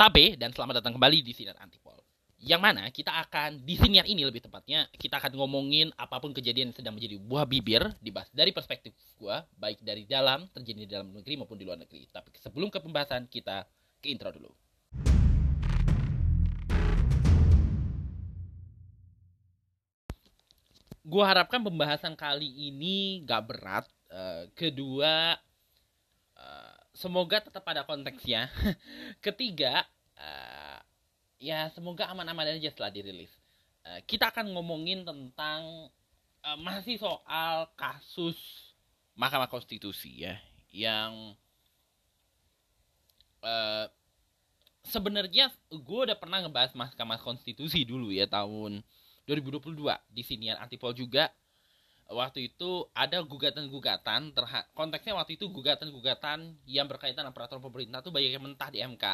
Tabe dan selamat datang kembali di Sinar Antipol. Yang mana kita akan di siniar ini lebih tepatnya kita akan ngomongin apa pun kejadian yang sedang menjadi buah bibir dibahas dari perspektif gua baik dari dalam terjadi di dalam negeri maupun di luar negeri. Tapi sebelum ke pembahasan kita ke intro dulu. Gua harapkan pembahasan kali ini gak berat. Uh, kedua, uh, semoga tetap ada konteksnya. Ketiga, uh, ya semoga aman-aman aja setelah dirilis. Uh, kita akan ngomongin tentang uh, masih soal kasus Mahkamah Konstitusi ya, yang uh, sebenarnya gue udah pernah ngebahas Mahkamah Konstitusi dulu ya tahun 2022 di sinian Antipol juga waktu itu ada gugatan-gugatan konteksnya waktu itu gugatan-gugatan yang berkaitan dengan peraturan pemerintah tuh banyak yang mentah di MK.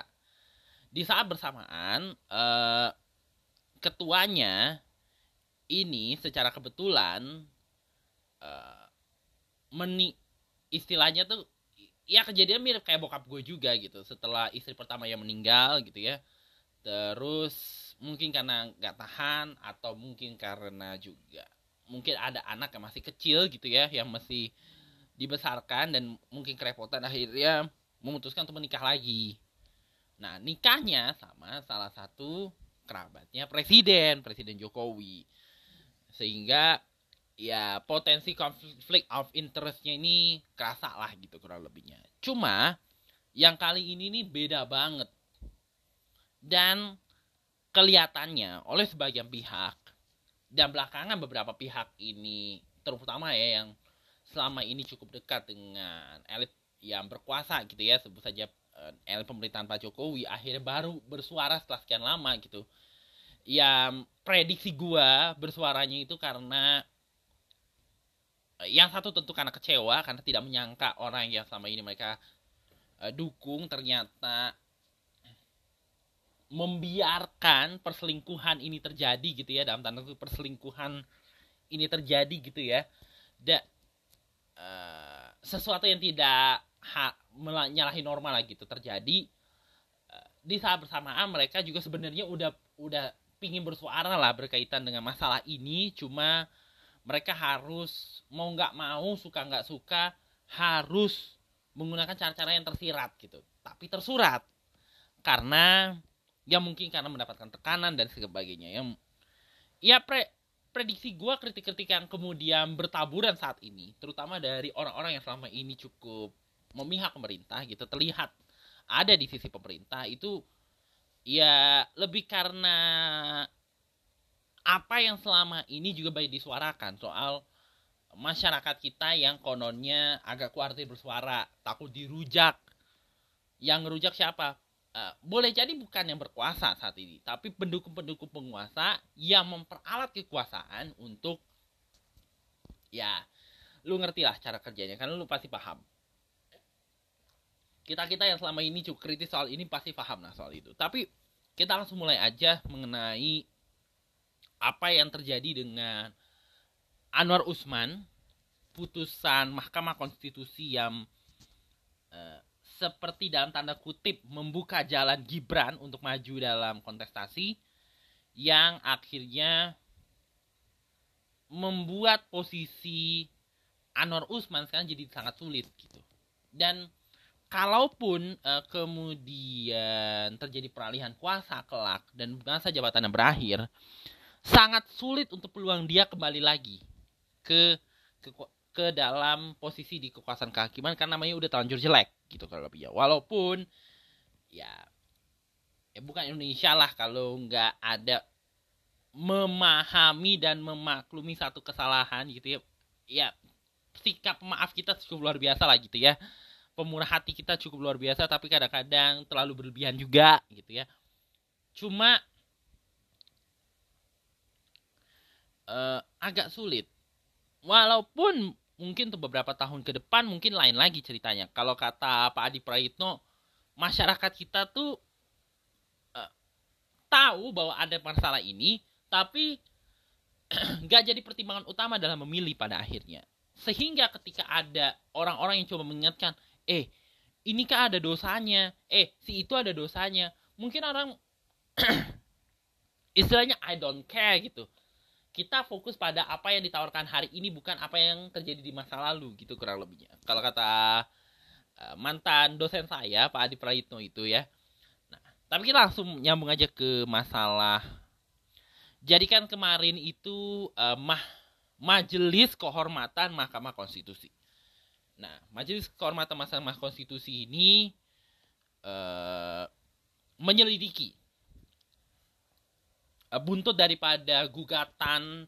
Di saat bersamaan eh, ketuanya ini secara kebetulan eh, meni istilahnya tuh ya kejadian mirip kayak bokap gue juga gitu setelah istri pertama yang meninggal gitu ya terus mungkin karena nggak tahan atau mungkin karena juga mungkin ada anak yang masih kecil gitu ya yang masih dibesarkan dan mungkin kerepotan akhirnya memutuskan untuk menikah lagi. Nah nikahnya sama salah satu kerabatnya presiden presiden Jokowi sehingga ya potensi konflik of interestnya ini kerasa lah gitu kurang lebihnya. Cuma yang kali ini nih beda banget dan kelihatannya oleh sebagian pihak dan belakangan beberapa pihak ini terutama ya yang selama ini cukup dekat dengan elit yang berkuasa gitu ya sebut saja uh, elit pemerintahan Pak Jokowi akhirnya baru bersuara setelah sekian lama gitu. Yang prediksi gua bersuaranya itu karena uh, yang satu tentu karena kecewa karena tidak menyangka orang yang selama ini mereka uh, dukung ternyata membiarkan perselingkuhan ini terjadi gitu ya dalam tanda kutip perselingkuhan ini terjadi gitu ya. Da, uh, sesuatu yang tidak ha, menyalahi normal lagi gitu terjadi uh, di saat bersamaan mereka juga sebenarnya udah udah pingin bersuara lah berkaitan dengan masalah ini. Cuma mereka harus mau nggak mau suka nggak suka harus menggunakan cara-cara yang tersirat gitu. Tapi tersurat karena ya mungkin karena mendapatkan tekanan dan sebagainya. Yang ya pre prediksi gue kritik-kritik yang kemudian bertaburan saat ini terutama dari orang-orang yang selama ini cukup memihak pemerintah gitu terlihat ada di sisi pemerintah itu ya lebih karena apa yang selama ini juga baik disuarakan soal masyarakat kita yang kononnya agak kuartir bersuara takut dirujak. Yang ngerujak siapa Uh, boleh jadi bukan yang berkuasa saat ini, tapi pendukung-pendukung penguasa yang memperalat kekuasaan untuk ya lu ngerti lah cara kerjanya kan lu pasti paham. Kita kita yang selama ini cukup kritis soal ini pasti paham lah soal itu. Tapi kita langsung mulai aja mengenai apa yang terjadi dengan Anwar Usman, putusan Mahkamah Konstitusi yang uh, seperti dalam tanda kutip membuka jalan Gibran untuk maju dalam kontestasi yang akhirnya membuat posisi Anwar Usman sekarang jadi sangat sulit gitu. Dan kalaupun uh, kemudian terjadi peralihan kuasa kelak dan masa jabatannya berakhir, sangat sulit untuk peluang dia kembali lagi ke ke ke dalam posisi di kekuasaan kehakiman karena namanya udah terlanjur jelek gitu kalau ya walaupun ya ya bukan Indonesia lah kalau nggak ada memahami dan memaklumi satu kesalahan gitu ya. Ya sikap maaf kita cukup luar biasa lah gitu ya. Pemurah hati kita cukup luar biasa tapi kadang-kadang terlalu berlebihan juga gitu ya. Cuma uh, agak sulit. Walaupun mungkin untuk beberapa tahun ke depan mungkin lain lagi ceritanya. Kalau kata Pak Adi Praitno, masyarakat kita tuh uh, tahu bahwa ada masalah ini, tapi nggak jadi pertimbangan utama dalam memilih pada akhirnya. Sehingga ketika ada orang-orang yang coba mengingatkan, eh ini kan ada dosanya, eh si itu ada dosanya, mungkin orang istilahnya I don't care gitu kita fokus pada apa yang ditawarkan hari ini bukan apa yang terjadi di masa lalu gitu kurang lebihnya. Kalau kata uh, mantan dosen saya Pak Adi Prayitno itu ya. Nah tapi kita langsung nyambung aja ke masalah. Jadi kan kemarin itu uh, mah majelis kehormatan Mahkamah Konstitusi. Nah majelis kehormatan Mahkamah Konstitusi ini uh, menyelidiki buntut daripada gugatan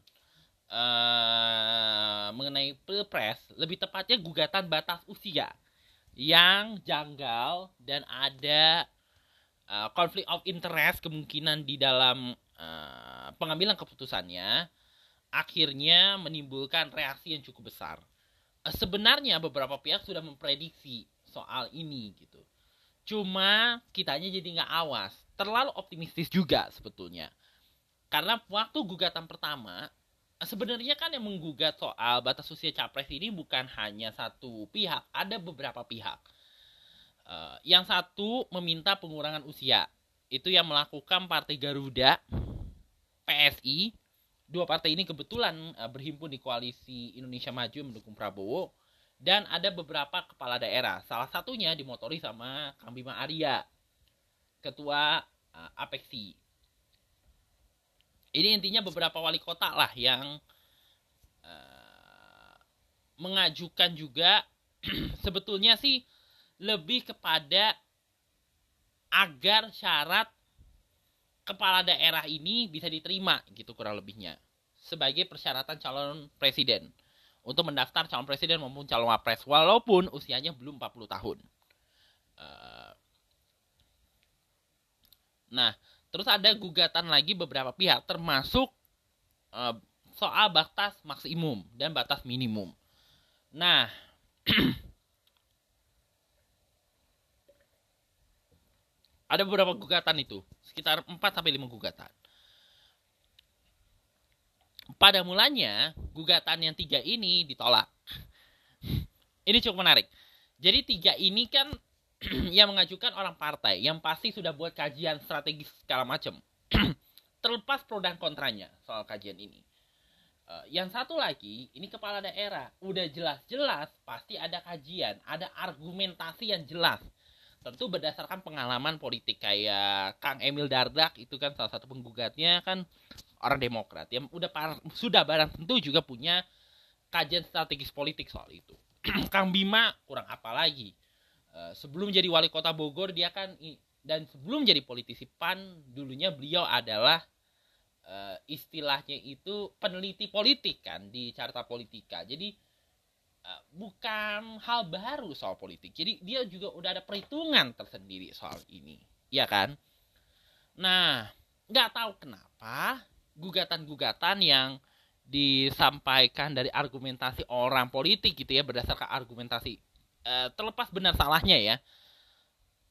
uh, mengenai pilpres, lebih tepatnya gugatan batas usia yang janggal dan ada uh, konflik of interest kemungkinan di dalam uh, pengambilan keputusannya, akhirnya menimbulkan reaksi yang cukup besar. Uh, sebenarnya beberapa pihak sudah memprediksi soal ini gitu. Cuma kitanya jadi nggak awas. Terlalu optimistis juga sebetulnya. Karena waktu gugatan pertama, sebenarnya kan yang menggugat soal batas usia capres ini bukan hanya satu pihak, ada beberapa pihak. Uh, yang satu meminta pengurangan usia. Itu yang melakukan Partai Garuda, PSI. Dua partai ini kebetulan uh, berhimpun di koalisi Indonesia Maju mendukung Prabowo dan ada beberapa kepala daerah. Salah satunya dimotori sama Kang Bima Arya, ketua uh, Apexi. Ini intinya beberapa wali kota lah yang uh, mengajukan juga sebetulnya sih lebih kepada agar syarat kepala daerah ini bisa diterima gitu kurang lebihnya sebagai persyaratan calon presiden untuk mendaftar calon presiden maupun calon wapres walaupun usianya belum 40 tahun. Uh, nah, terus ada gugatan lagi beberapa pihak termasuk uh, soal batas maksimum dan batas minimum. Nah, ada beberapa gugatan itu, sekitar 4 sampai 5 gugatan pada mulanya gugatan yang tiga ini ditolak. ini cukup menarik. Jadi tiga ini kan yang mengajukan orang partai yang pasti sudah buat kajian strategis segala macam. Terlepas pro dan kontranya soal kajian ini. Uh, yang satu lagi, ini kepala daerah. Udah jelas-jelas pasti ada kajian, ada argumentasi yang jelas. Tentu berdasarkan pengalaman politik kayak Kang Emil Dardak itu kan salah satu penggugatnya kan orang Demokrat yang udah par sudah barang tentu juga punya kajian strategis politik soal itu. Kang Bima kurang apa lagi. Uh, sebelum jadi wali kota Bogor dia kan dan sebelum jadi politisi PAN dulunya beliau adalah uh, istilahnya itu peneliti politik kan di Carta Politika. Jadi uh, bukan hal baru soal politik. Jadi dia juga udah ada perhitungan tersendiri soal ini, ya kan? Nah, nggak tahu kenapa gugatan-gugatan yang disampaikan dari argumentasi orang politik gitu ya berdasarkan argumentasi e, terlepas benar salahnya ya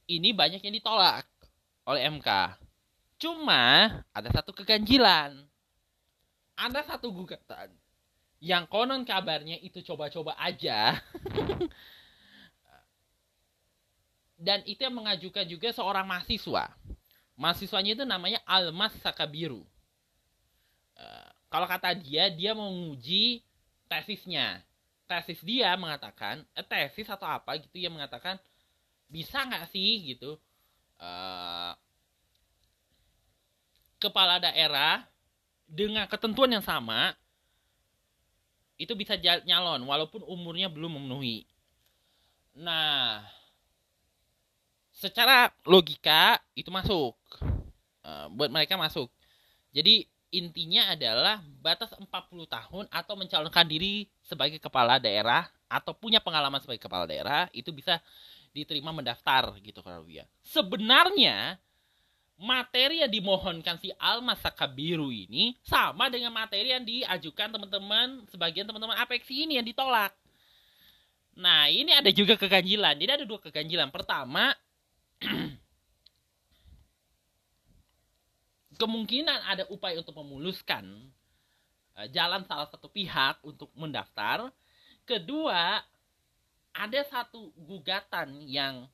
ini banyak yang ditolak oleh MK cuma ada satu keganjilan. Ada satu gugatan yang konon kabarnya itu coba-coba aja. Dan itu yang mengajukan juga seorang mahasiswa. Mahasiswanya itu namanya Almas Sakabiru. Eh, kalau kata dia dia mau nguji tesisnya tesis dia mengatakan eh, tesis atau apa gitu yang mengatakan bisa nggak sih gitu uh, kepala daerah dengan ketentuan yang sama itu bisa nyalon walaupun umurnya belum memenuhi. Nah, secara logika itu masuk uh, buat mereka masuk. Jadi intinya adalah batas 40 tahun atau mencalonkan diri sebagai kepala daerah atau punya pengalaman sebagai kepala daerah itu bisa diterima mendaftar gitu kalau dia. Sebenarnya materi yang dimohonkan si Alma Sakabiru ini sama dengan materi yang diajukan teman-teman sebagian teman-teman Apeksi ini yang ditolak. Nah, ini ada juga keganjilan. Jadi ada dua keganjilan. Pertama, kemungkinan ada upaya untuk memuluskan uh, jalan salah satu pihak untuk mendaftar. Kedua, ada satu gugatan yang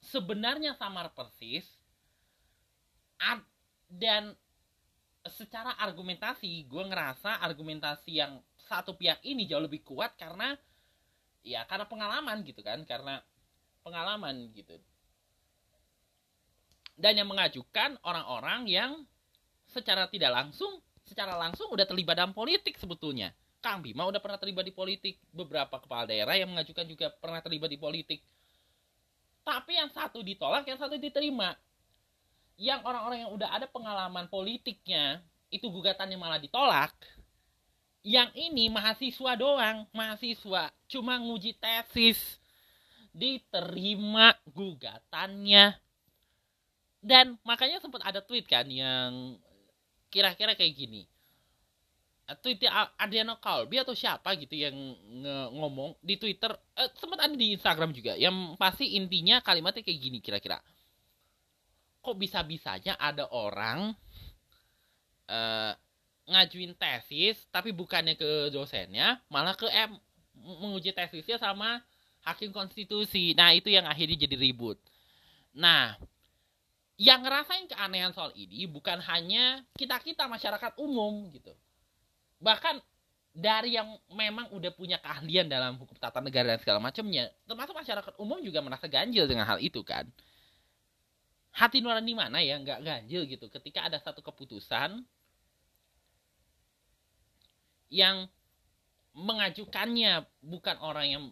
sebenarnya samar persis dan secara argumentasi gue ngerasa argumentasi yang satu pihak ini jauh lebih kuat karena ya karena pengalaman gitu kan karena pengalaman gitu dan yang mengajukan orang-orang yang secara tidak langsung secara langsung udah terlibat dalam politik sebetulnya. Kang Bima udah pernah terlibat di politik beberapa kepala daerah yang mengajukan juga pernah terlibat di politik. Tapi yang satu ditolak yang satu diterima. Yang orang-orang yang udah ada pengalaman politiknya itu gugatannya malah ditolak. Yang ini mahasiswa doang mahasiswa. Cuma nguji tesis. Diterima gugatannya dan makanya sempat ada tweet kan yang kira-kira kayak gini. Tweetnya Adriano Kalbi atau siapa gitu yang ngomong di Twitter. Eh, sempat ada di Instagram juga yang pasti intinya kalimatnya kayak gini kira-kira. Kok bisa-bisanya ada orang uh, ngajuin tesis tapi bukannya ke dosennya malah ke M menguji tesisnya sama hakim konstitusi. Nah itu yang akhirnya jadi ribut. Nah yang ngerasain keanehan soal ini bukan hanya kita kita masyarakat umum gitu. Bahkan dari yang memang udah punya keahlian dalam hukum tata negara dan segala macamnya termasuk masyarakat umum juga merasa ganjil dengan hal itu kan. Hati nurani mana ya? Nggak ganjil gitu. Ketika ada satu keputusan yang mengajukannya bukan orang yang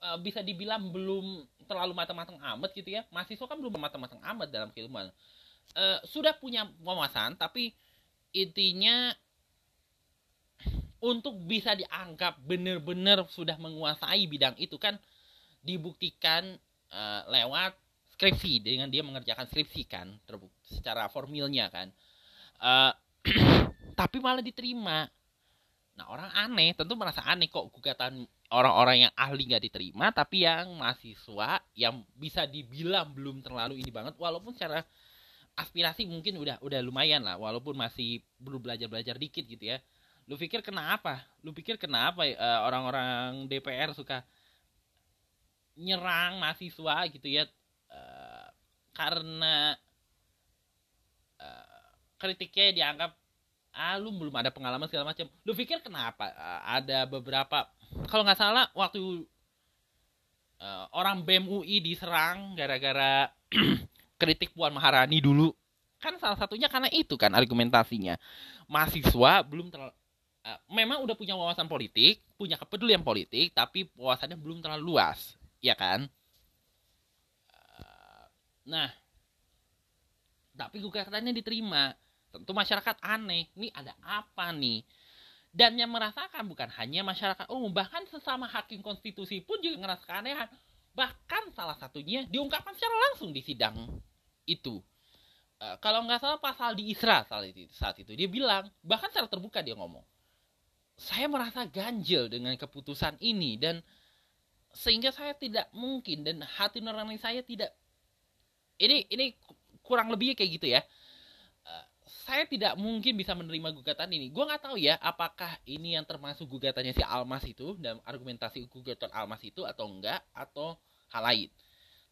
uh, bisa dibilang belum terlalu matang-matang amat gitu ya. Mahasiswa kan belum matang-matang amat dalam keilmuan uh, sudah punya wawasan tapi intinya untuk bisa dianggap benar-benar sudah menguasai bidang itu kan dibuktikan uh, lewat skripsi dengan dia mengerjakan skripsi kan terbukti secara formilnya kan. Uh, tapi malah diterima. Nah orang aneh tentu merasa aneh kok gugatan orang-orang yang ahli nggak diterima tapi yang mahasiswa yang bisa dibilang belum terlalu ini banget walaupun secara aspirasi mungkin udah udah lumayan lah walaupun masih belum belajar belajar dikit gitu ya. Lu pikir kenapa? Lu pikir kenapa uh, orang-orang DPR suka nyerang mahasiswa gitu ya? Eh, karena uh, kritiknya dianggap ah lu belum ada pengalaman segala macam. Lu pikir kenapa? Uh, ada beberapa kalau nggak salah waktu uh, orang BEM UI diserang gara-gara kritik Puan Maharani dulu kan salah satunya karena itu kan argumentasinya mahasiswa belum terlalu uh, memang udah punya wawasan politik punya kepedulian politik tapi wawasannya belum terlalu luas ya kan Nah, tapi gugatannya diterima. Tentu masyarakat aneh, ini ada apa nih? Dan yang merasakan bukan hanya masyarakat umum, bahkan sesama hakim konstitusi pun juga ngerasa keanehan. Bahkan salah satunya diungkapkan secara langsung di sidang itu. Uh, kalau nggak salah pasal di Isra saat itu, saat itu dia bilang, bahkan secara terbuka dia ngomong, saya merasa ganjil dengan keputusan ini dan sehingga saya tidak mungkin dan hati nurani saya tidak ini ini kurang lebih kayak gitu ya saya tidak mungkin bisa menerima gugatan ini. Gue nggak tahu ya apakah ini yang termasuk gugatannya si Almas itu dan argumentasi gugatan Almas itu atau enggak atau hal lain.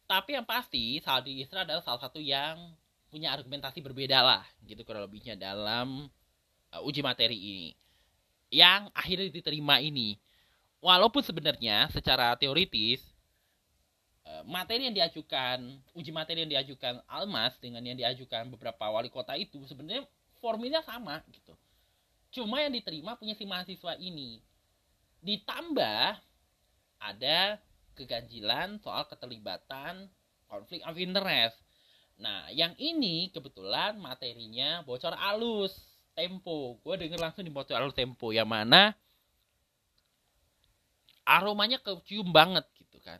Tapi yang pasti Saldi Isra adalah salah satu yang punya argumentasi berbeda lah gitu kurang lebihnya dalam uh, uji materi ini. Yang akhirnya diterima ini. Walaupun sebenarnya secara teoritis materi yang diajukan uji materi yang diajukan Almas dengan yang diajukan beberapa wali kota itu sebenarnya formilnya sama gitu. Cuma yang diterima punya si mahasiswa ini. Ditambah ada keganjilan soal keterlibatan konflik of interest. Nah yang ini kebetulan materinya bocor alus tempo. Gue denger langsung di bocor alus tempo. Yang mana aromanya kecium banget gitu kan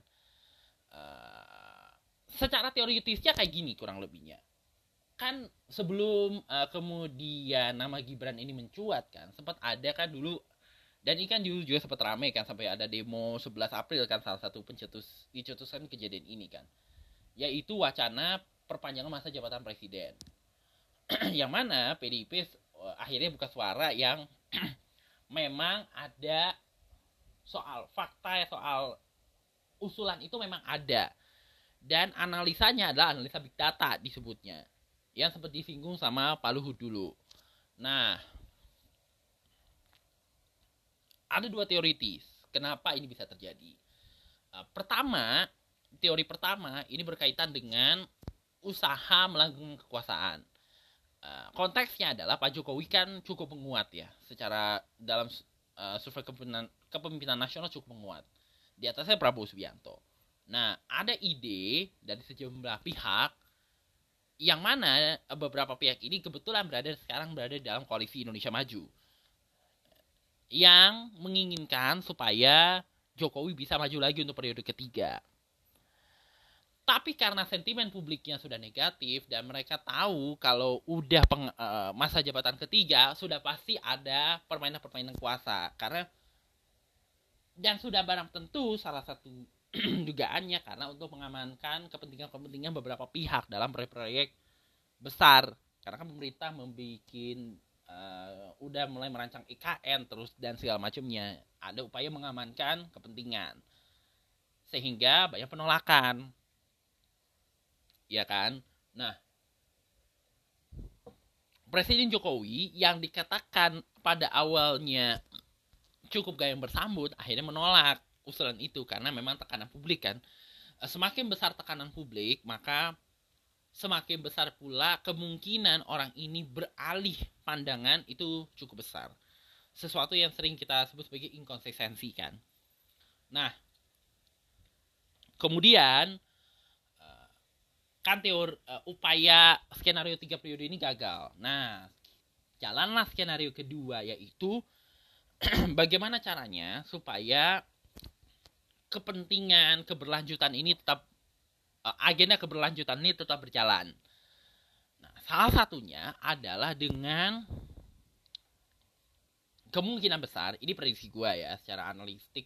uh, secara teoritisnya kayak gini kurang lebihnya. Kan sebelum uh, kemudian nama Gibran ini mencuat kan sempat ada kan dulu dan ini kan dulu juga sempat ramai kan sampai ada demo 11 April kan salah satu pencetus dicetuskan kejadian ini kan. Yaitu wacana perpanjangan masa jabatan presiden. Yang mana PDIP eh, akhirnya buka suara yang memang ada soal fakta soal usulan itu memang ada dan analisanya adalah analisa big data disebutnya yang sempat disinggung sama Pak dulu. Nah, ada dua teoritis kenapa ini bisa terjadi. Uh, pertama, teori pertama ini berkaitan dengan usaha melanggeng kekuasaan. Uh, konteksnya adalah Pak Jokowi kan cukup menguat ya, secara dalam uh, survei kepemimpinan nasional cukup menguat. Di atasnya Prabowo Subianto. Nah, ada ide dari sejumlah pihak yang mana beberapa pihak ini kebetulan berada sekarang berada dalam koalisi Indonesia Maju yang menginginkan supaya Jokowi bisa maju lagi untuk periode ketiga. Tapi karena sentimen publiknya sudah negatif dan mereka tahu kalau udah peng, uh, masa jabatan ketiga sudah pasti ada permainan-permainan kuasa karena dan sudah barang tentu salah satu dugaannya karena untuk mengamankan kepentingan-kepentingan beberapa pihak dalam proyek-proyek besar. Karena kan pemerintah membuat uh, udah mulai merancang IKN terus dan segala macamnya. Ada upaya mengamankan kepentingan. Sehingga banyak penolakan. Ya kan? Nah Presiden Jokowi yang dikatakan pada awalnya cukup gaya bersambut akhirnya menolak usulan itu karena memang tekanan publik kan. Eh, semakin besar tekanan publik maka semakin besar pula kemungkinan orang ini beralih pandangan itu cukup besar. Sesuatu yang sering kita sebut sebagai inkonsistensi kan. Nah kemudian eh, kan teori uh, upaya skenario tiga periode ini gagal. Nah jalanlah skenario kedua yaitu bagaimana caranya supaya kepentingan keberlanjutan ini tetap uh, agenda keberlanjutan ini tetap berjalan. Nah, salah satunya adalah dengan kemungkinan besar ini prediksi gua ya secara analitik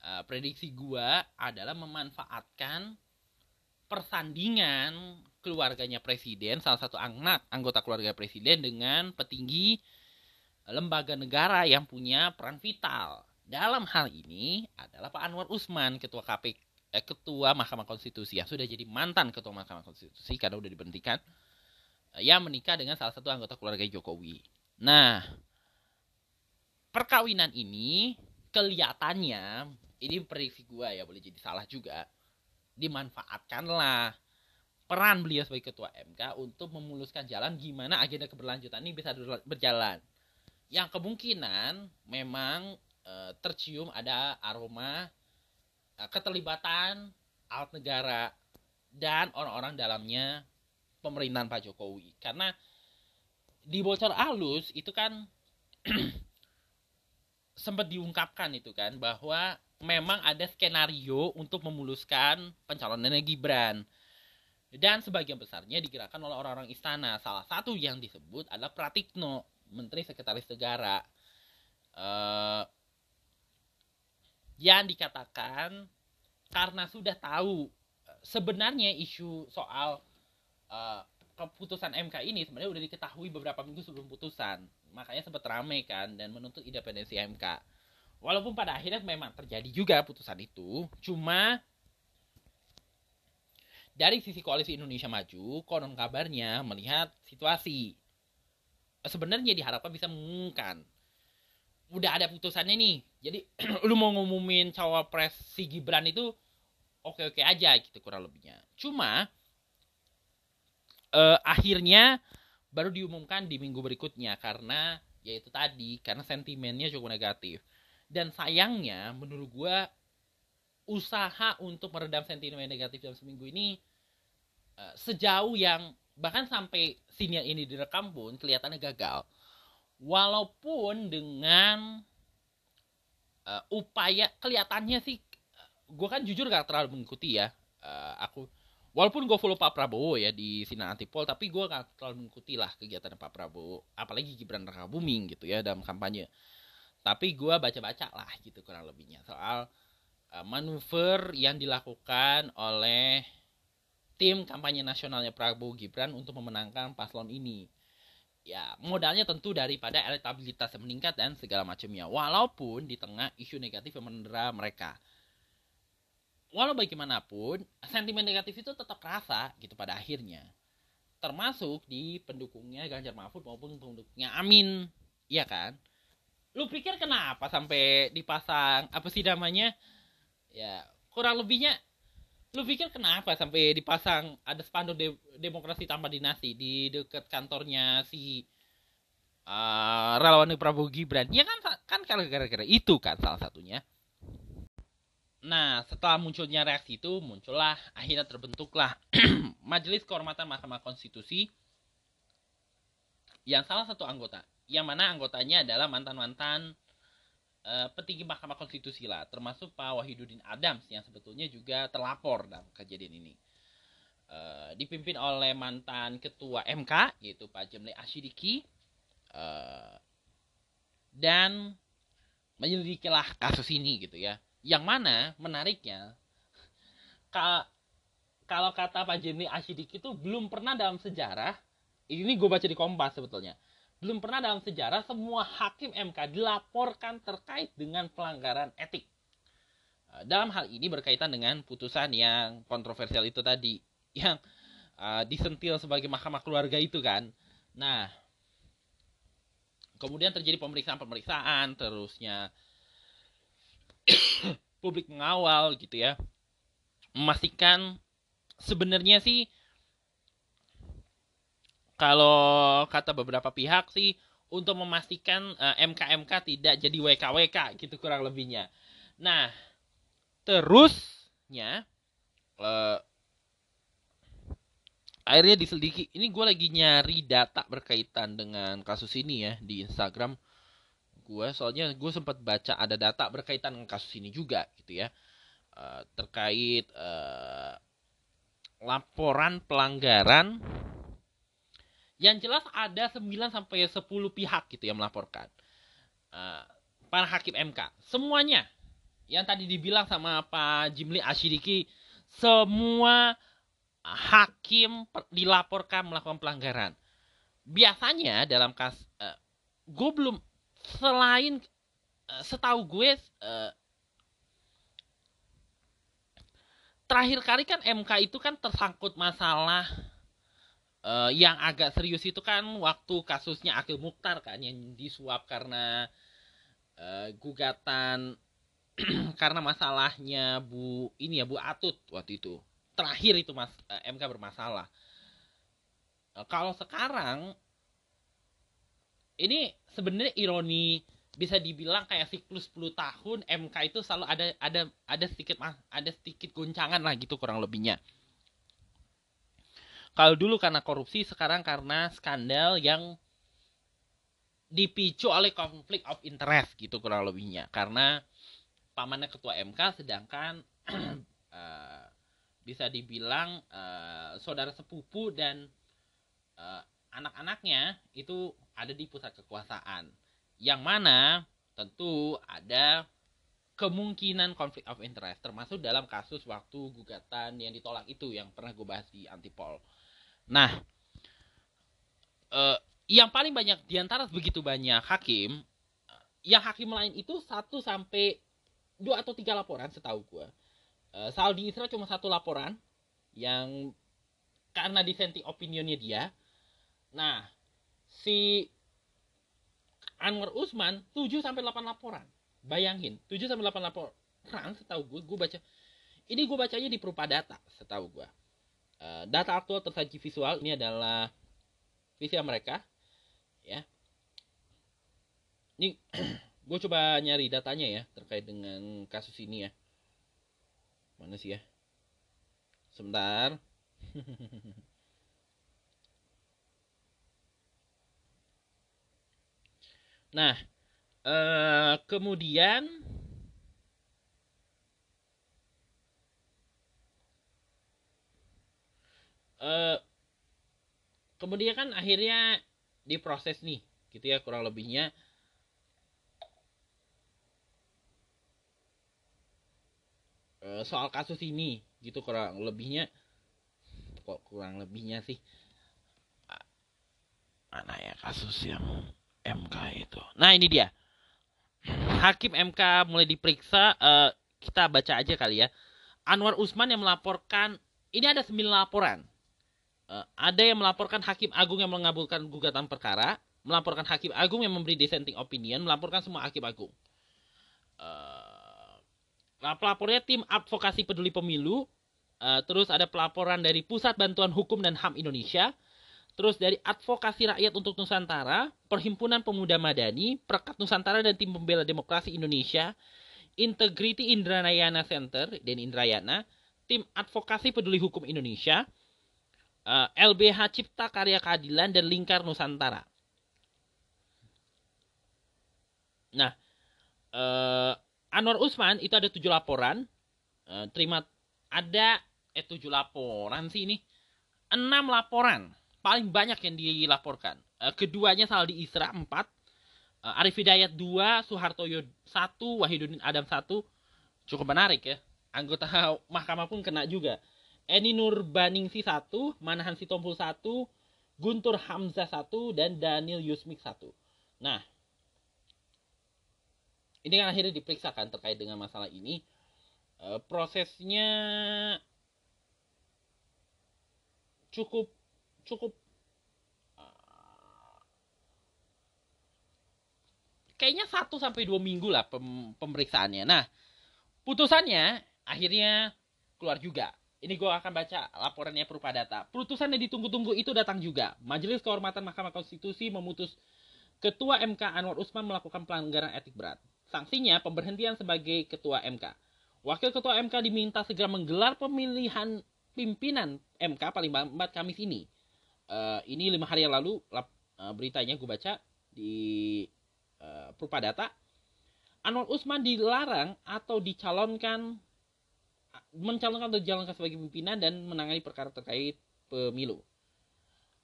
uh, prediksi gua adalah memanfaatkan persandingan keluarganya presiden salah satu anak anggota keluarga presiden dengan petinggi lembaga negara yang punya peran vital dalam hal ini adalah Pak Anwar Usman, ketua KPK, eh, ketua Mahkamah Konstitusi yang sudah jadi mantan ketua Mahkamah Konstitusi karena udah diberhentikan, eh, yang menikah dengan salah satu anggota keluarga Jokowi. Nah, perkawinan ini kelihatannya ini prediksi gua ya boleh jadi salah juga dimanfaatkanlah peran beliau sebagai ketua MK untuk memuluskan jalan gimana agenda keberlanjutan ini bisa berjalan yang kemungkinan memang Eh, tercium ada aroma uh, keterlibatan alat negara dan orang-orang dalamnya pemerintahan Pak Jokowi. Karena di bocor alus itu kan sempat diungkapkan itu kan bahwa memang ada skenario untuk memuluskan pencalonannya Gibran. Dan sebagian besarnya digerakkan oleh orang-orang istana. Salah satu yang disebut adalah Pratikno Menteri Sekretaris Negara. Uh, yang dikatakan karena sudah tahu sebenarnya isu soal uh, keputusan MK ini sebenarnya sudah diketahui beberapa minggu sebelum putusan. Makanya sempat ramai kan dan menuntut independensi MK walaupun pada akhirnya memang terjadi juga putusan itu cuma dari sisi koalisi Indonesia Maju konon kabarnya melihat situasi sebenarnya diharapkan bisa mengumumkan. Udah ada putusannya nih. Jadi lu mau ngumumin cawapres si Gibran itu oke oke aja gitu kurang lebihnya. Cuma uh, akhirnya baru diumumkan di minggu berikutnya karena yaitu tadi karena sentimennya cukup negatif. Dan sayangnya menurut gue usaha untuk meredam sentimen negatif dalam seminggu ini uh, sejauh yang bahkan sampai siniar ini direkam pun kelihatannya gagal. Walaupun dengan uh, upaya kelihatannya sih gue kan jujur gak terlalu mengikuti ya uh, aku. Walaupun gue follow Pak Prabowo ya di sinar antipol tapi gue gak terlalu mengikuti lah kegiatan Pak Prabowo. Apalagi Gibran Raka Buming gitu ya dalam kampanye. Tapi gue baca-baca lah gitu kurang lebihnya soal uh, manuver yang dilakukan oleh tim kampanye nasionalnya Prabowo Gibran untuk memenangkan paslon ini. Ya modalnya tentu daripada elektabilitas yang meningkat dan segala macamnya. Walaupun di tengah isu negatif yang mendera mereka. Walau bagaimanapun sentimen negatif itu tetap terasa gitu pada akhirnya. Termasuk di pendukungnya Ganjar Mahfud maupun pendukungnya Amin. Iya kan? Lu pikir kenapa sampai dipasang apa sih namanya? Ya kurang lebihnya lu pikir kenapa sampai dipasang ada spanduk de demokrasi tanpa dinasti di dekat kantornya si uh, relawan Prabowo Gibran? Ya kan kan gara-gara itu kan salah satunya. Nah setelah munculnya reaksi itu muncullah akhirnya terbentuklah Majelis Kehormatan Mahkamah Konstitusi yang salah satu anggota yang mana anggotanya adalah mantan-mantan uh, petinggi Mahkamah Konstitusi lah, termasuk Pak Wahidudin Adams yang sebetulnya juga terlapor dalam kejadian ini. Uh, dipimpin oleh mantan ketua MK yaitu Pak Jemle Asyidiki uh, dan menyelidikilah kasus ini gitu ya. Yang mana menariknya kalau kata Pak Jemle Asyidiki itu belum pernah dalam sejarah ini gue baca di Kompas sebetulnya belum pernah dalam sejarah semua hakim MK dilaporkan terkait dengan pelanggaran etik. Eh, dalam hal ini berkaitan dengan putusan yang kontroversial itu tadi, yang uh, disentil sebagai mahkamah keluarga itu kan. Nah, kemudian terjadi pemeriksaan-pemeriksaan, terusnya publik mengawal gitu ya, memastikan sebenarnya sih kalau kata beberapa pihak sih untuk memastikan uh, eh, MK-MK tidak jadi WKWK gitu kurang lebihnya. Nah, terusnya uh, akhirnya diselidiki. Ini gue lagi nyari data berkaitan dengan kasus ini ya di Instagram gue. Soalnya gue sempat baca ada data berkaitan dengan kasus ini juga gitu ya. Uh, terkait uh, laporan pelanggaran yang jelas ada 9 sampai 10 pihak gitu yang melaporkan. Uh, para hakim MK. Semuanya yang tadi dibilang sama Pak Jimli Asyidiki semua hakim dilaporkan melakukan pelanggaran. Biasanya dalam kasus uh, gue belum selain uh, setahu gue uh, terakhir kali kan MK itu kan tersangkut masalah uh, yang agak serius itu kan waktu kasusnya Akil Mukhtar kan yang disuap karena uh, gugatan karena masalahnya Bu ini ya Bu Atut waktu itu. Terakhir itu mas uh, eh, MK bermasalah. Uh, kalau sekarang ini sebenarnya ironi bisa dibilang kayak siklus 10 tahun MK itu selalu ada ada ada sedikit ada sedikit goncangan lah gitu kurang lebihnya kalau dulu karena korupsi, sekarang karena skandal yang dipicu oleh konflik of interest gitu kurang lebihnya. Karena pamannya ketua MK sedangkan uh, bisa dibilang uh, saudara sepupu dan uh, anak-anaknya itu ada di pusat kekuasaan. Yang mana tentu ada kemungkinan konflik of interest termasuk dalam kasus waktu gugatan yang ditolak itu yang pernah gue bahas di Antipol. Nah, uh, yang paling banyak di antara begitu banyak hakim, yang hakim lain itu satu sampai dua atau tiga laporan setahu gue. Uh, Saldi Isra cuma satu laporan yang karena dissenting opinionnya dia. Nah, si Anwar Usman 7 sampai 8 laporan. Bayangin, 7 sampai 8 laporan setahu gue, gue baca ini gue bacanya di Data setahu gue. Eh, data aktual tersaji visual ini adalah visual mereka ya. Ini gue coba nyari datanya ya terkait dengan kasus ini ya. Mana sih ya? Sebentar. Nah eh, kemudian uh, kemudian kan akhirnya diproses nih gitu ya kurang lebihnya. Uh, soal kasus ini gitu kurang lebihnya. Kok kurang lebihnya sih? Mana ya kasus yang MK itu? Nah ini dia. Hakim MK mulai diperiksa uh, kita baca aja kali ya. Anwar Usman yang melaporkan ini ada 9 laporan ada yang melaporkan hakim agung yang mengabulkan gugatan perkara, melaporkan hakim agung yang memberi dissenting opinion, melaporkan semua hakim agung. Uh, pelapornya tim advokasi peduli pemilu, uh, terus ada pelaporan dari Pusat Bantuan Hukum dan HAM Indonesia, terus dari Advokasi Rakyat untuk Nusantara, Perhimpunan Pemuda Madani, Perkat Nusantara dan Tim Pembela Demokrasi Indonesia, Integrity Indrayana Center dan Indrayana, Tim Advokasi Peduli Hukum Indonesia, uh, eh, LBH Cipta Karya Keadilan dan Lingkar Nusantara. Nah, uh, Anwar Usman itu ada tujuh laporan, uh, terima ada eh tujuh laporan sih ini, enam laporan paling banyak yang dilaporkan. Uh, keduanya Saldi Isra empat, uh, Arif Hidayat dua, Soehartoyo satu, Wahidudin Adam satu, cukup menarik ya. Anggota mahkamah pun kena juga. Eni Nurbaningsi satu, Manahan Sitompul satu, Guntur Hamzah satu, dan Daniel Yusmik satu. Nah, ini kan akhirnya diperiksakan terkait dengan masalah ini. E, prosesnya cukup cukup uh, kayaknya satu sampai dua minggu lah pem, pemeriksaannya. Nah, putusannya akhirnya keluar juga ini gue akan baca laporannya berupa data. Putusan yang ditunggu-tunggu itu datang juga. Majelis Kehormatan Mahkamah Konstitusi memutus Ketua MK Anwar Usman melakukan pelanggaran etik berat. Sanksinya pemberhentian sebagai Ketua MK. Wakil Ketua MK diminta segera menggelar pemilihan pimpinan MK paling lambat Kamis ini. Uh, ini lima hari yang lalu lap, uh, beritanya gue baca di uh, data. Anwar Usman dilarang atau dicalonkan mencalonkan atau dijalankan sebagai pimpinan dan menangani perkara terkait pemilu.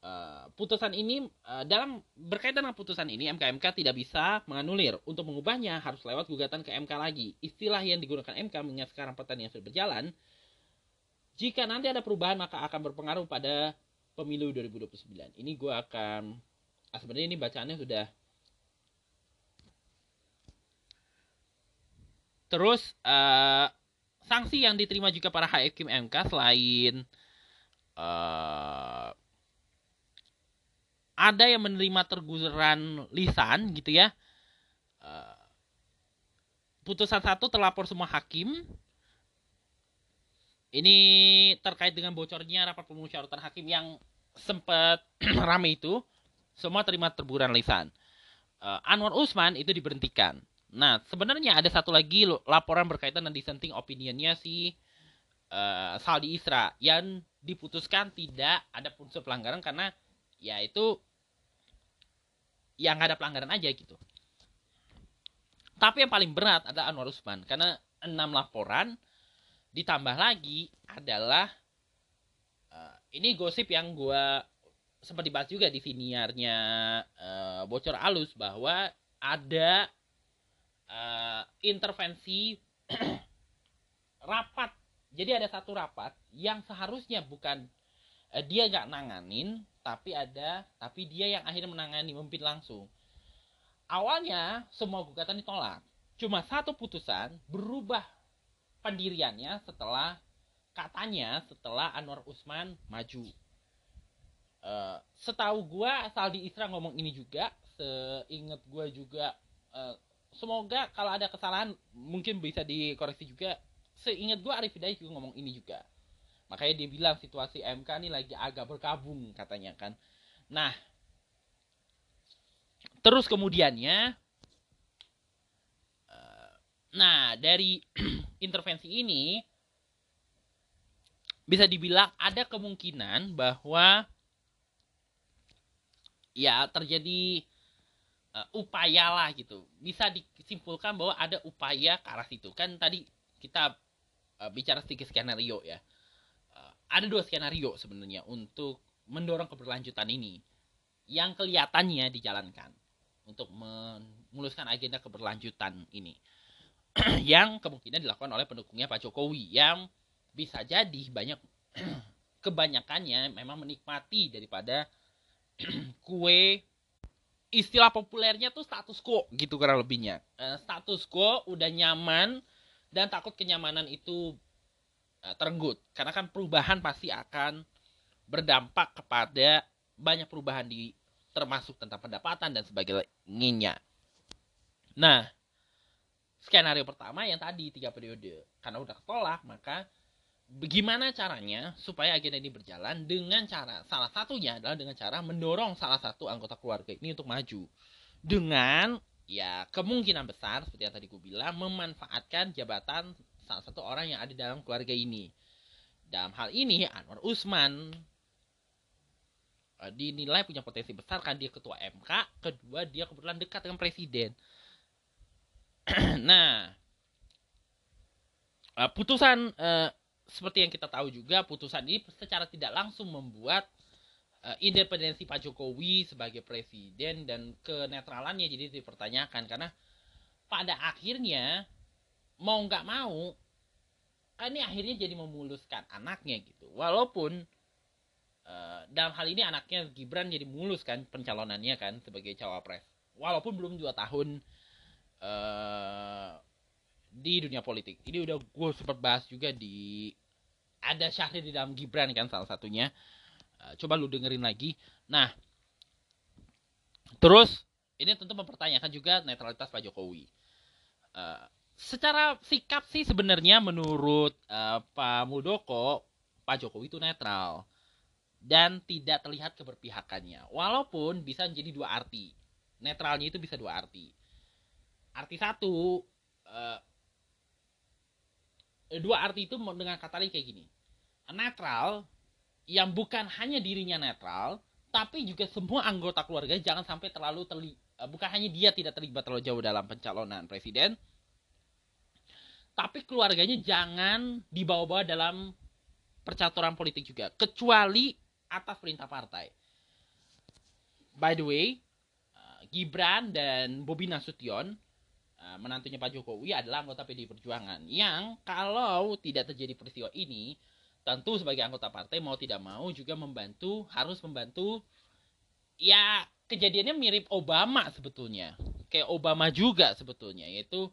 Uh, putusan ini uh, dalam berkaitan dengan putusan ini MKMK tidak bisa menganulir. Untuk mengubahnya harus lewat gugatan ke MK lagi. Istilah yang digunakan MK mengingat sekarang pertandingan sudah berjalan jika nanti ada perubahan maka akan berpengaruh pada pemilu 2029 ini gue akan ah, sebenarnya ini bacaannya sudah terus uh, sanksi yang diterima juga para hakim MK selain uh, ada yang menerima tergusuran lisan gitu ya. Uh, putusan satu terlapor semua hakim. Ini terkait dengan bocornya rapat pemusyawaratan hakim yang sempat rame itu. Semua terima tergusuran lisan. Uh, Anwar Usman itu diberhentikan. Nah, sebenarnya ada satu lagi laporan berkaitan dengan dissenting opinionnya si uh, Saldi Isra yang diputuskan tidak ada unsur pelanggaran karena ya itu yang ada pelanggaran aja gitu. Tapi yang paling berat adalah Anwar Usman karena enam laporan ditambah lagi adalah uh, ini gosip yang gue sempat dibahas juga di siniarnya uh, bocor alus bahwa ada uh, intervensi rapat. Jadi ada satu rapat yang seharusnya bukan uh, dia nggak nanganin, tapi ada tapi dia yang akhirnya menangani memimpin langsung. Awalnya semua gugatan ditolak. Cuma satu putusan berubah pendiriannya setelah katanya setelah Anwar Usman maju. Uh, setahu gua Saldi Isra ngomong ini juga, seingat gua juga semoga kalau ada kesalahan mungkin bisa dikoreksi juga. Seingat gue Arif Hidayat juga ngomong ini juga. Makanya dia bilang situasi MK ini lagi agak berkabung katanya kan. Nah terus kemudiannya eh, nah dari intervensi ini bisa dibilang ada kemungkinan bahwa ya terjadi uh, upaya lah gitu. Bisa disimpulkan bahwa ada upaya ke arah situ. Kan tadi kita uh, bicara sedikit skenario ya. Uh, ada dua skenario sebenarnya untuk mendorong keberlanjutan ini. Yang kelihatannya dijalankan untuk memuluskan agenda keberlanjutan ini. Yang kemungkinan dilakukan oleh pendukungnya Pak Jokowi yang bisa jadi banyak kebanyakannya memang menikmati daripada kue istilah populernya tuh status quo gitu kurang lebihnya. Uh, status quo udah nyaman dan takut kenyamanan itu uh, terenggut karena kan perubahan pasti akan berdampak kepada banyak perubahan di termasuk tentang pendapatan dan sebagainya. Nah, skenario pertama yang tadi tiga periode karena udah ketolak maka bagaimana caranya supaya agenda ini berjalan dengan cara salah satunya adalah dengan cara mendorong salah satu anggota keluarga ini untuk maju. Dengan ya kemungkinan besar seperti yang tadi gue bilang memanfaatkan jabatan salah satu orang yang ada dalam keluarga ini. Dalam hal ini Anwar Usman eh, dinilai punya potensi besar kan dia ketua MK kedua dia kebetulan dekat dengan presiden. Nah eh, putusan uh, seperti yang kita tahu juga putusan ini secara tidak langsung membuat uh, independensi Pak Jokowi sebagai presiden dan kenetralannya jadi dipertanyakan. Karena pada akhirnya mau nggak mau kan ini akhirnya jadi memuluskan anaknya gitu. Walaupun uh, dalam hal ini anaknya Gibran jadi mulus kan pencalonannya kan sebagai cawapres. Walaupun belum dua tahun uh, di dunia politik. Ini udah gue sempat bahas juga di ada Syahrir di dalam Gibran kan salah satunya. Uh, coba lu dengerin lagi. Nah terus ini tentu mempertanyakan juga netralitas Pak Jokowi. Uh, secara sikap sih sebenarnya menurut uh, Pak Muldoko Pak Jokowi itu netral dan tidak terlihat keberpihakannya. Walaupun bisa menjadi dua arti. Netralnya itu bisa dua arti. Arti satu uh, dua arti itu dengan kata lain kayak gini netral yang bukan hanya dirinya netral tapi juga semua anggota keluarga jangan sampai terlalu terli eh, bukan hanya dia tidak terlibat terlalu jauh dalam pencalonan presiden tapi keluarganya jangan dibawa-bawa dalam percaturan politik juga kecuali atas perintah partai. By the way eh, Gibran dan Bobi Nasution Eh, menantunya Pak Jokowi adalah anggota PDI Perjuangan yang kalau tidak terjadi peristiwa ini tentu sebagai anggota partai mau tidak mau juga membantu harus membantu. Ya kejadiannya mirip Obama sebetulnya. Kayak Obama juga sebetulnya yaitu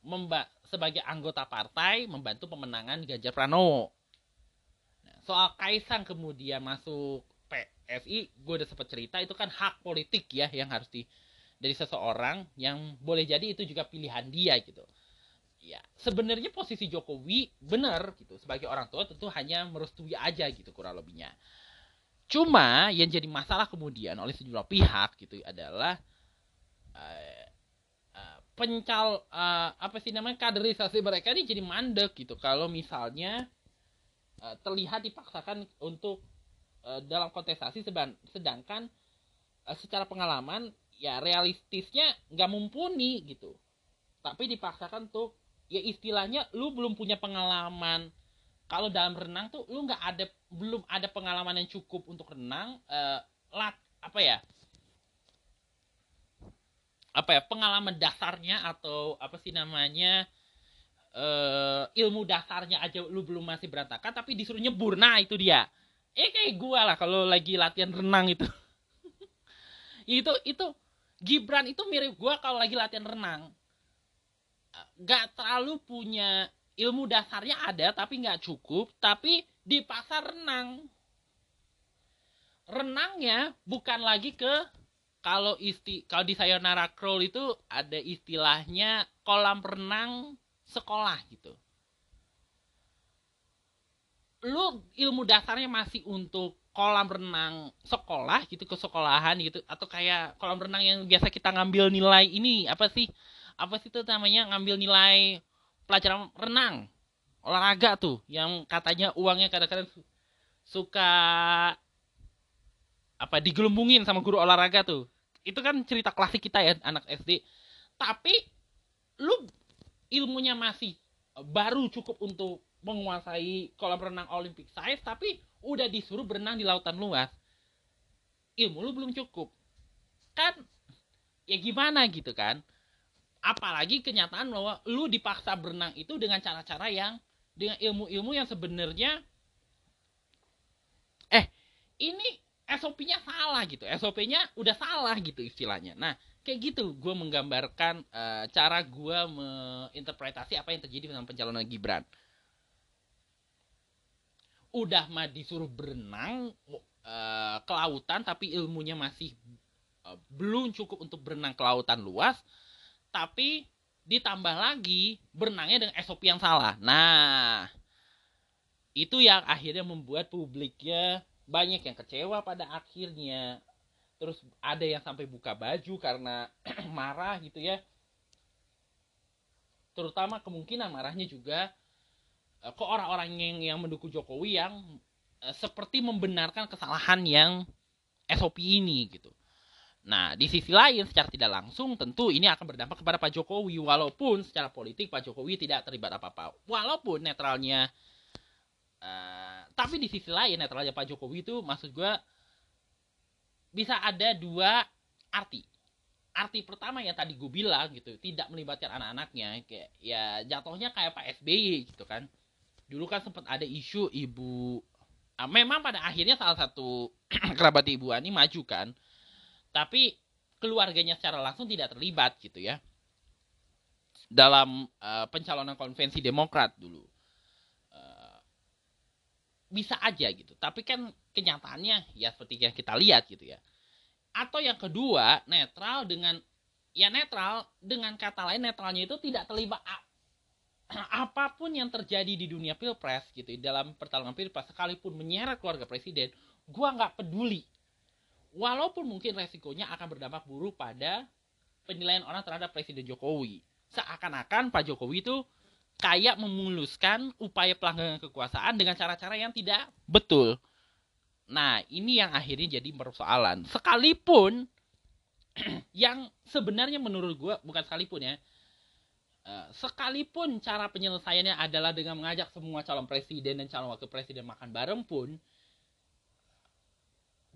memba sebagai anggota partai membantu pemenangan Ganjar Pranowo. Nah, soal Kaisang kemudian masuk PSI gue udah sempat cerita itu kan hak politik ya yang harus di dari seseorang yang boleh jadi itu juga pilihan dia gitu ya sebenarnya posisi Jokowi benar gitu. Sebagai orang tua tentu hanya merestui aja gitu kurang lebihnya. Cuma yang jadi masalah kemudian oleh sejumlah pihak gitu adalah uh, uh, pencal uh, apa sih namanya kaderisasi mereka ini jadi mandek gitu. Kalau misalnya uh, terlihat dipaksakan untuk uh, dalam kontestasi sedangkan uh, secara pengalaman ya realistisnya nggak mumpuni gitu. Tapi dipaksakan tuh ya istilahnya lu belum punya pengalaman. Kalau dalam renang tuh lu nggak ada belum ada pengalaman yang cukup untuk renang uh, lat apa ya? Apa ya? Pengalaman dasarnya atau apa sih namanya? Uh, ilmu dasarnya aja lu belum masih berantakan tapi disuruh nyebur. Nah itu dia. Eh kayak gua lah kalau lagi latihan renang itu. Itu itu Gibran itu mirip gue kalau lagi latihan renang gak terlalu punya ilmu dasarnya ada tapi nggak cukup tapi di pasar renang. Renangnya bukan lagi ke kalau isti kalau di Sayonara Crawl itu ada istilahnya kolam renang sekolah gitu. Lu ilmu dasarnya masih untuk kolam renang sekolah gitu ke sekolahan gitu atau kayak kolam renang yang biasa kita ngambil nilai ini apa sih apa sih itu namanya? Ngambil nilai pelajaran renang. Olahraga tuh yang katanya uangnya kadang-kadang suka apa digelumbungin sama guru olahraga tuh. Itu kan cerita klasik kita ya anak SD tapi lu ilmunya masih baru cukup untuk menguasai kolam renang Olympic size tapi udah disuruh berenang di lautan luas. Ilmu lu belum cukup. Kan ya gimana gitu kan apalagi kenyataan bahwa lu dipaksa berenang itu dengan cara-cara yang dengan ilmu-ilmu yang sebenarnya eh ini SOP-nya salah gitu. SOP-nya udah salah gitu istilahnya. Nah kayak gitu gue menggambarkan uh, cara gue menginterpretasi apa yang terjadi dengan pencalonan Gibran. Udah mah disuruh berenang uh, ke lautan tapi ilmunya masih uh, belum cukup untuk berenang ke lautan luas tapi ditambah lagi berenangnya dengan SOP yang salah. Nah itu yang akhirnya membuat publiknya banyak yang kecewa pada akhirnya. Terus ada yang sampai buka baju karena marah gitu ya. Terutama kemungkinan marahnya juga uh, ke orang-orang yang yang mendukung Jokowi yang uh, seperti membenarkan kesalahan yang SOP ini gitu. Nah, di sisi lain secara tidak langsung tentu ini akan berdampak kepada Pak Jokowi. Walaupun secara politik Pak Jokowi tidak terlibat apa-apa. Walaupun netralnya uh, tapi di sisi lain netralnya Pak Jokowi itu maksud gue bisa ada dua arti. Arti pertama yang tadi gue bilang gitu tidak melibatkan anak-anaknya kayak ya jatuhnya kayak Pak SBY gitu kan. Dulu kan sempat ada isu ibu ah, memang pada akhirnya salah satu kerabat ibu Ani maju kan tapi keluarganya secara langsung tidak terlibat gitu ya. Dalam uh, pencalonan konvensi Demokrat dulu. Uh, bisa aja gitu. Tapi kan kenyataannya ya seperti yang kita lihat gitu ya. Atau yang kedua netral dengan ya netral dengan kata lain netralnya itu tidak terlibat apa pun yang terjadi di dunia pilpres gitu dalam pertarungan pilpres sekalipun menyeret keluarga presiden gua nggak peduli walaupun mungkin resikonya akan berdampak buruk pada penilaian orang terhadap presiden Jokowi. Seakan-akan Pak Jokowi itu kayak memuluskan upaya pelanggaran kekuasaan dengan cara-cara yang tidak betul. Nah ini yang akhirnya jadi persoalan. Sekalipun yang sebenarnya menurut gua bukan sekalipun ya Eh, sekalipun cara penyelesaiannya adalah dengan mengajak semua calon presiden dan calon wakil presiden makan bareng pun,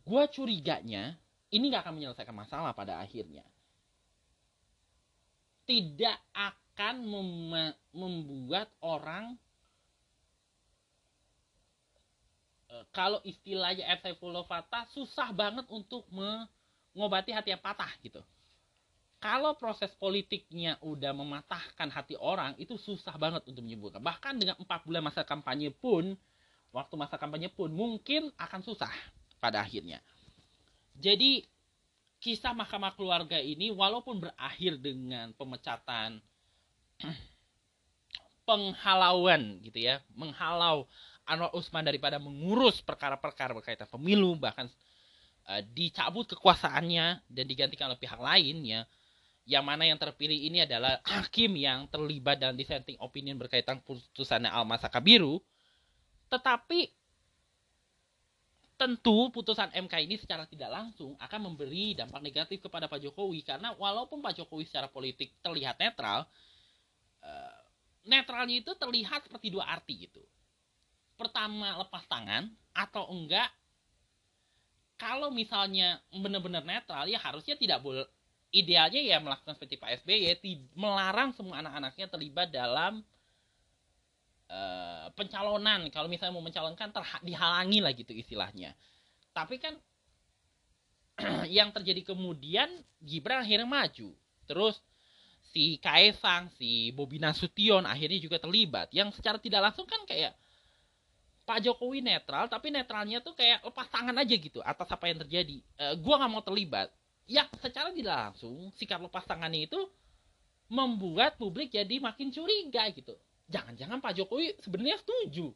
gue curiganya ini gak akan menyelesaikan masalah pada akhirnya. Tidak akan mem membuat orang uh, kalau istilahnya F. Susah banget untuk mengobati hati yang patah gitu kalau proses politiknya udah mematahkan hati orang itu susah banget untuk menyembuhkan bahkan dengan empat bulan masa kampanye pun waktu masa kampanye pun mungkin akan susah pada akhirnya jadi kisah mahkamah keluarga ini walaupun berakhir dengan pemecatan penghalauan gitu ya menghalau Anwar Usman daripada mengurus perkara-perkara berkaitan pemilu bahkan uh, dicabut kekuasaannya dan digantikan oleh pihak lain ya yang mana yang terpilih ini adalah hakim yang terlibat dalam dissenting opinion berkaitan putusannya Al-Masaka Biru. Tetapi tentu putusan MK ini secara tidak langsung akan memberi dampak negatif kepada Pak Jokowi karena walaupun Pak Jokowi secara politik terlihat netral, uh, netralnya itu terlihat seperti dua arti gitu. Pertama lepas tangan atau enggak kalau misalnya benar-benar netral ya harusnya tidak boleh idealnya ya melakukan seperti Pak SBY melarang semua anak-anaknya terlibat dalam uh, pencalonan. Kalau misalnya mau mencalonkan dihalangi lah gitu istilahnya. Tapi kan yang terjadi kemudian Gibran akhirnya maju. Terus si Kaisang si Bobi Nasution akhirnya juga terlibat. Yang secara tidak langsung kan kayak Pak Jokowi netral tapi netralnya tuh kayak lepas tangan aja gitu atas apa yang terjadi. Uh, gua nggak mau terlibat. Ya secara tidak langsung sikap lepas tangannya itu membuat publik jadi makin curiga gitu. Jangan-jangan Pak Jokowi sebenarnya setuju.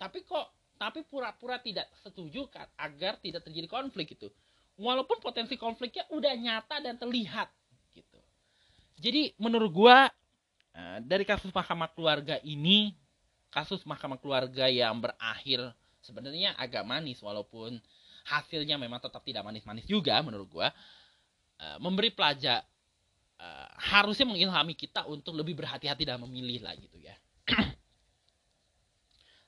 Tapi kok tapi pura-pura tidak setuju agar tidak terjadi konflik gitu. Walaupun potensi konfliknya udah nyata dan terlihat gitu. Jadi menurut gua eh, dari kasus Mahkamah Keluarga ini kasus Mahkamah Keluarga yang berakhir sebenarnya agak manis walaupun hasilnya memang tetap tidak manis-manis juga menurut gua uh, memberi pelajar uh, harusnya mengilhami kita untuk lebih berhati-hati dalam memilih lah gitu ya.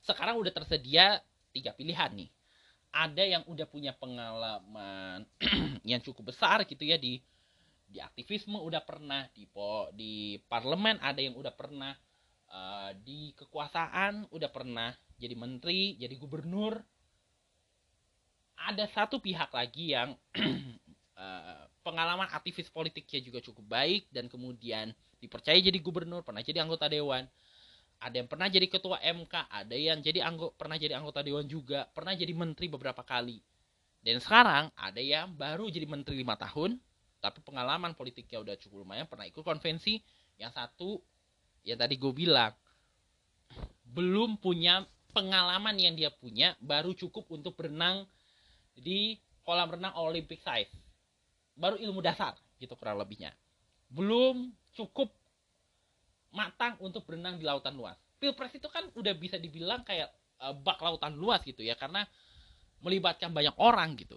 Sekarang udah tersedia tiga pilihan nih. Ada yang udah punya pengalaman yang cukup besar gitu ya di di aktivisme udah pernah di po, di parlemen ada yang udah pernah uh, di kekuasaan udah pernah jadi menteri jadi gubernur ada satu pihak lagi yang uh, pengalaman aktivis politiknya juga cukup baik dan kemudian dipercaya jadi gubernur, pernah jadi anggota dewan. ada yang pernah jadi ketua MK ada yang jadi anggota pernah jadi anggota dewan juga pernah jadi menteri beberapa kali. Dan sekarang ada yang baru jadi menteri lima tahun tapi pengalaman politiknya udah cukup lumayan pernah ikut konvensi. Yang satu ya tadi gue bilang belum punya pengalaman yang dia punya baru cukup untuk berenang di kolam renang Olympic size baru ilmu dasar gitu kurang lebihnya belum cukup matang untuk berenang di lautan luas. Pilpres itu kan udah bisa dibilang kayak uh, bak lautan luas gitu ya karena melibatkan banyak orang gitu.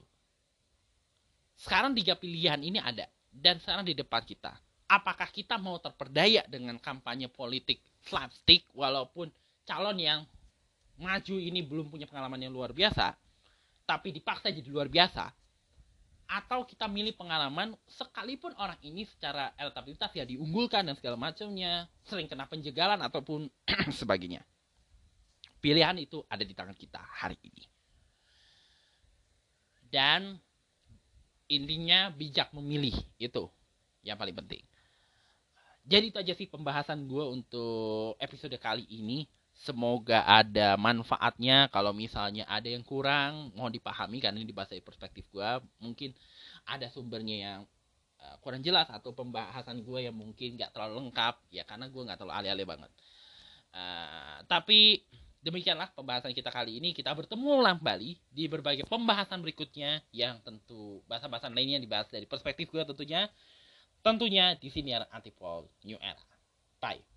Sekarang tiga pilihan ini ada dan sekarang di depan kita. Apakah kita mau terperdaya dengan kampanye politik slapstick walaupun calon yang maju ini belum punya pengalaman yang luar biasa, tapi dipaksa jadi luar biasa, atau kita milih pengalaman sekalipun orang ini secara elektabilitas ya diunggulkan dan segala macamnya sering kena penjegalan ataupun sebagainya. Pilihan itu ada di tangan kita hari ini. Dan intinya bijak memilih itu yang paling penting. Jadi itu aja sih pembahasan gue untuk episode kali ini semoga ada manfaatnya. Kalau misalnya ada yang kurang mohon dipahami karena ini dibahas dari perspektif gue mungkin ada sumbernya yang uh, kurang jelas atau pembahasan gue yang mungkin gak terlalu lengkap. Ya karena gue gak terlalu alih-alih banget. Uh, tapi demikianlah pembahasan kita kali ini. Kita bertemu kembali di berbagai pembahasan berikutnya yang tentu bahasan-bahasan lainnya dibahas dari perspektif gue tentunya. Tentunya di sini Antipol New Era. Bye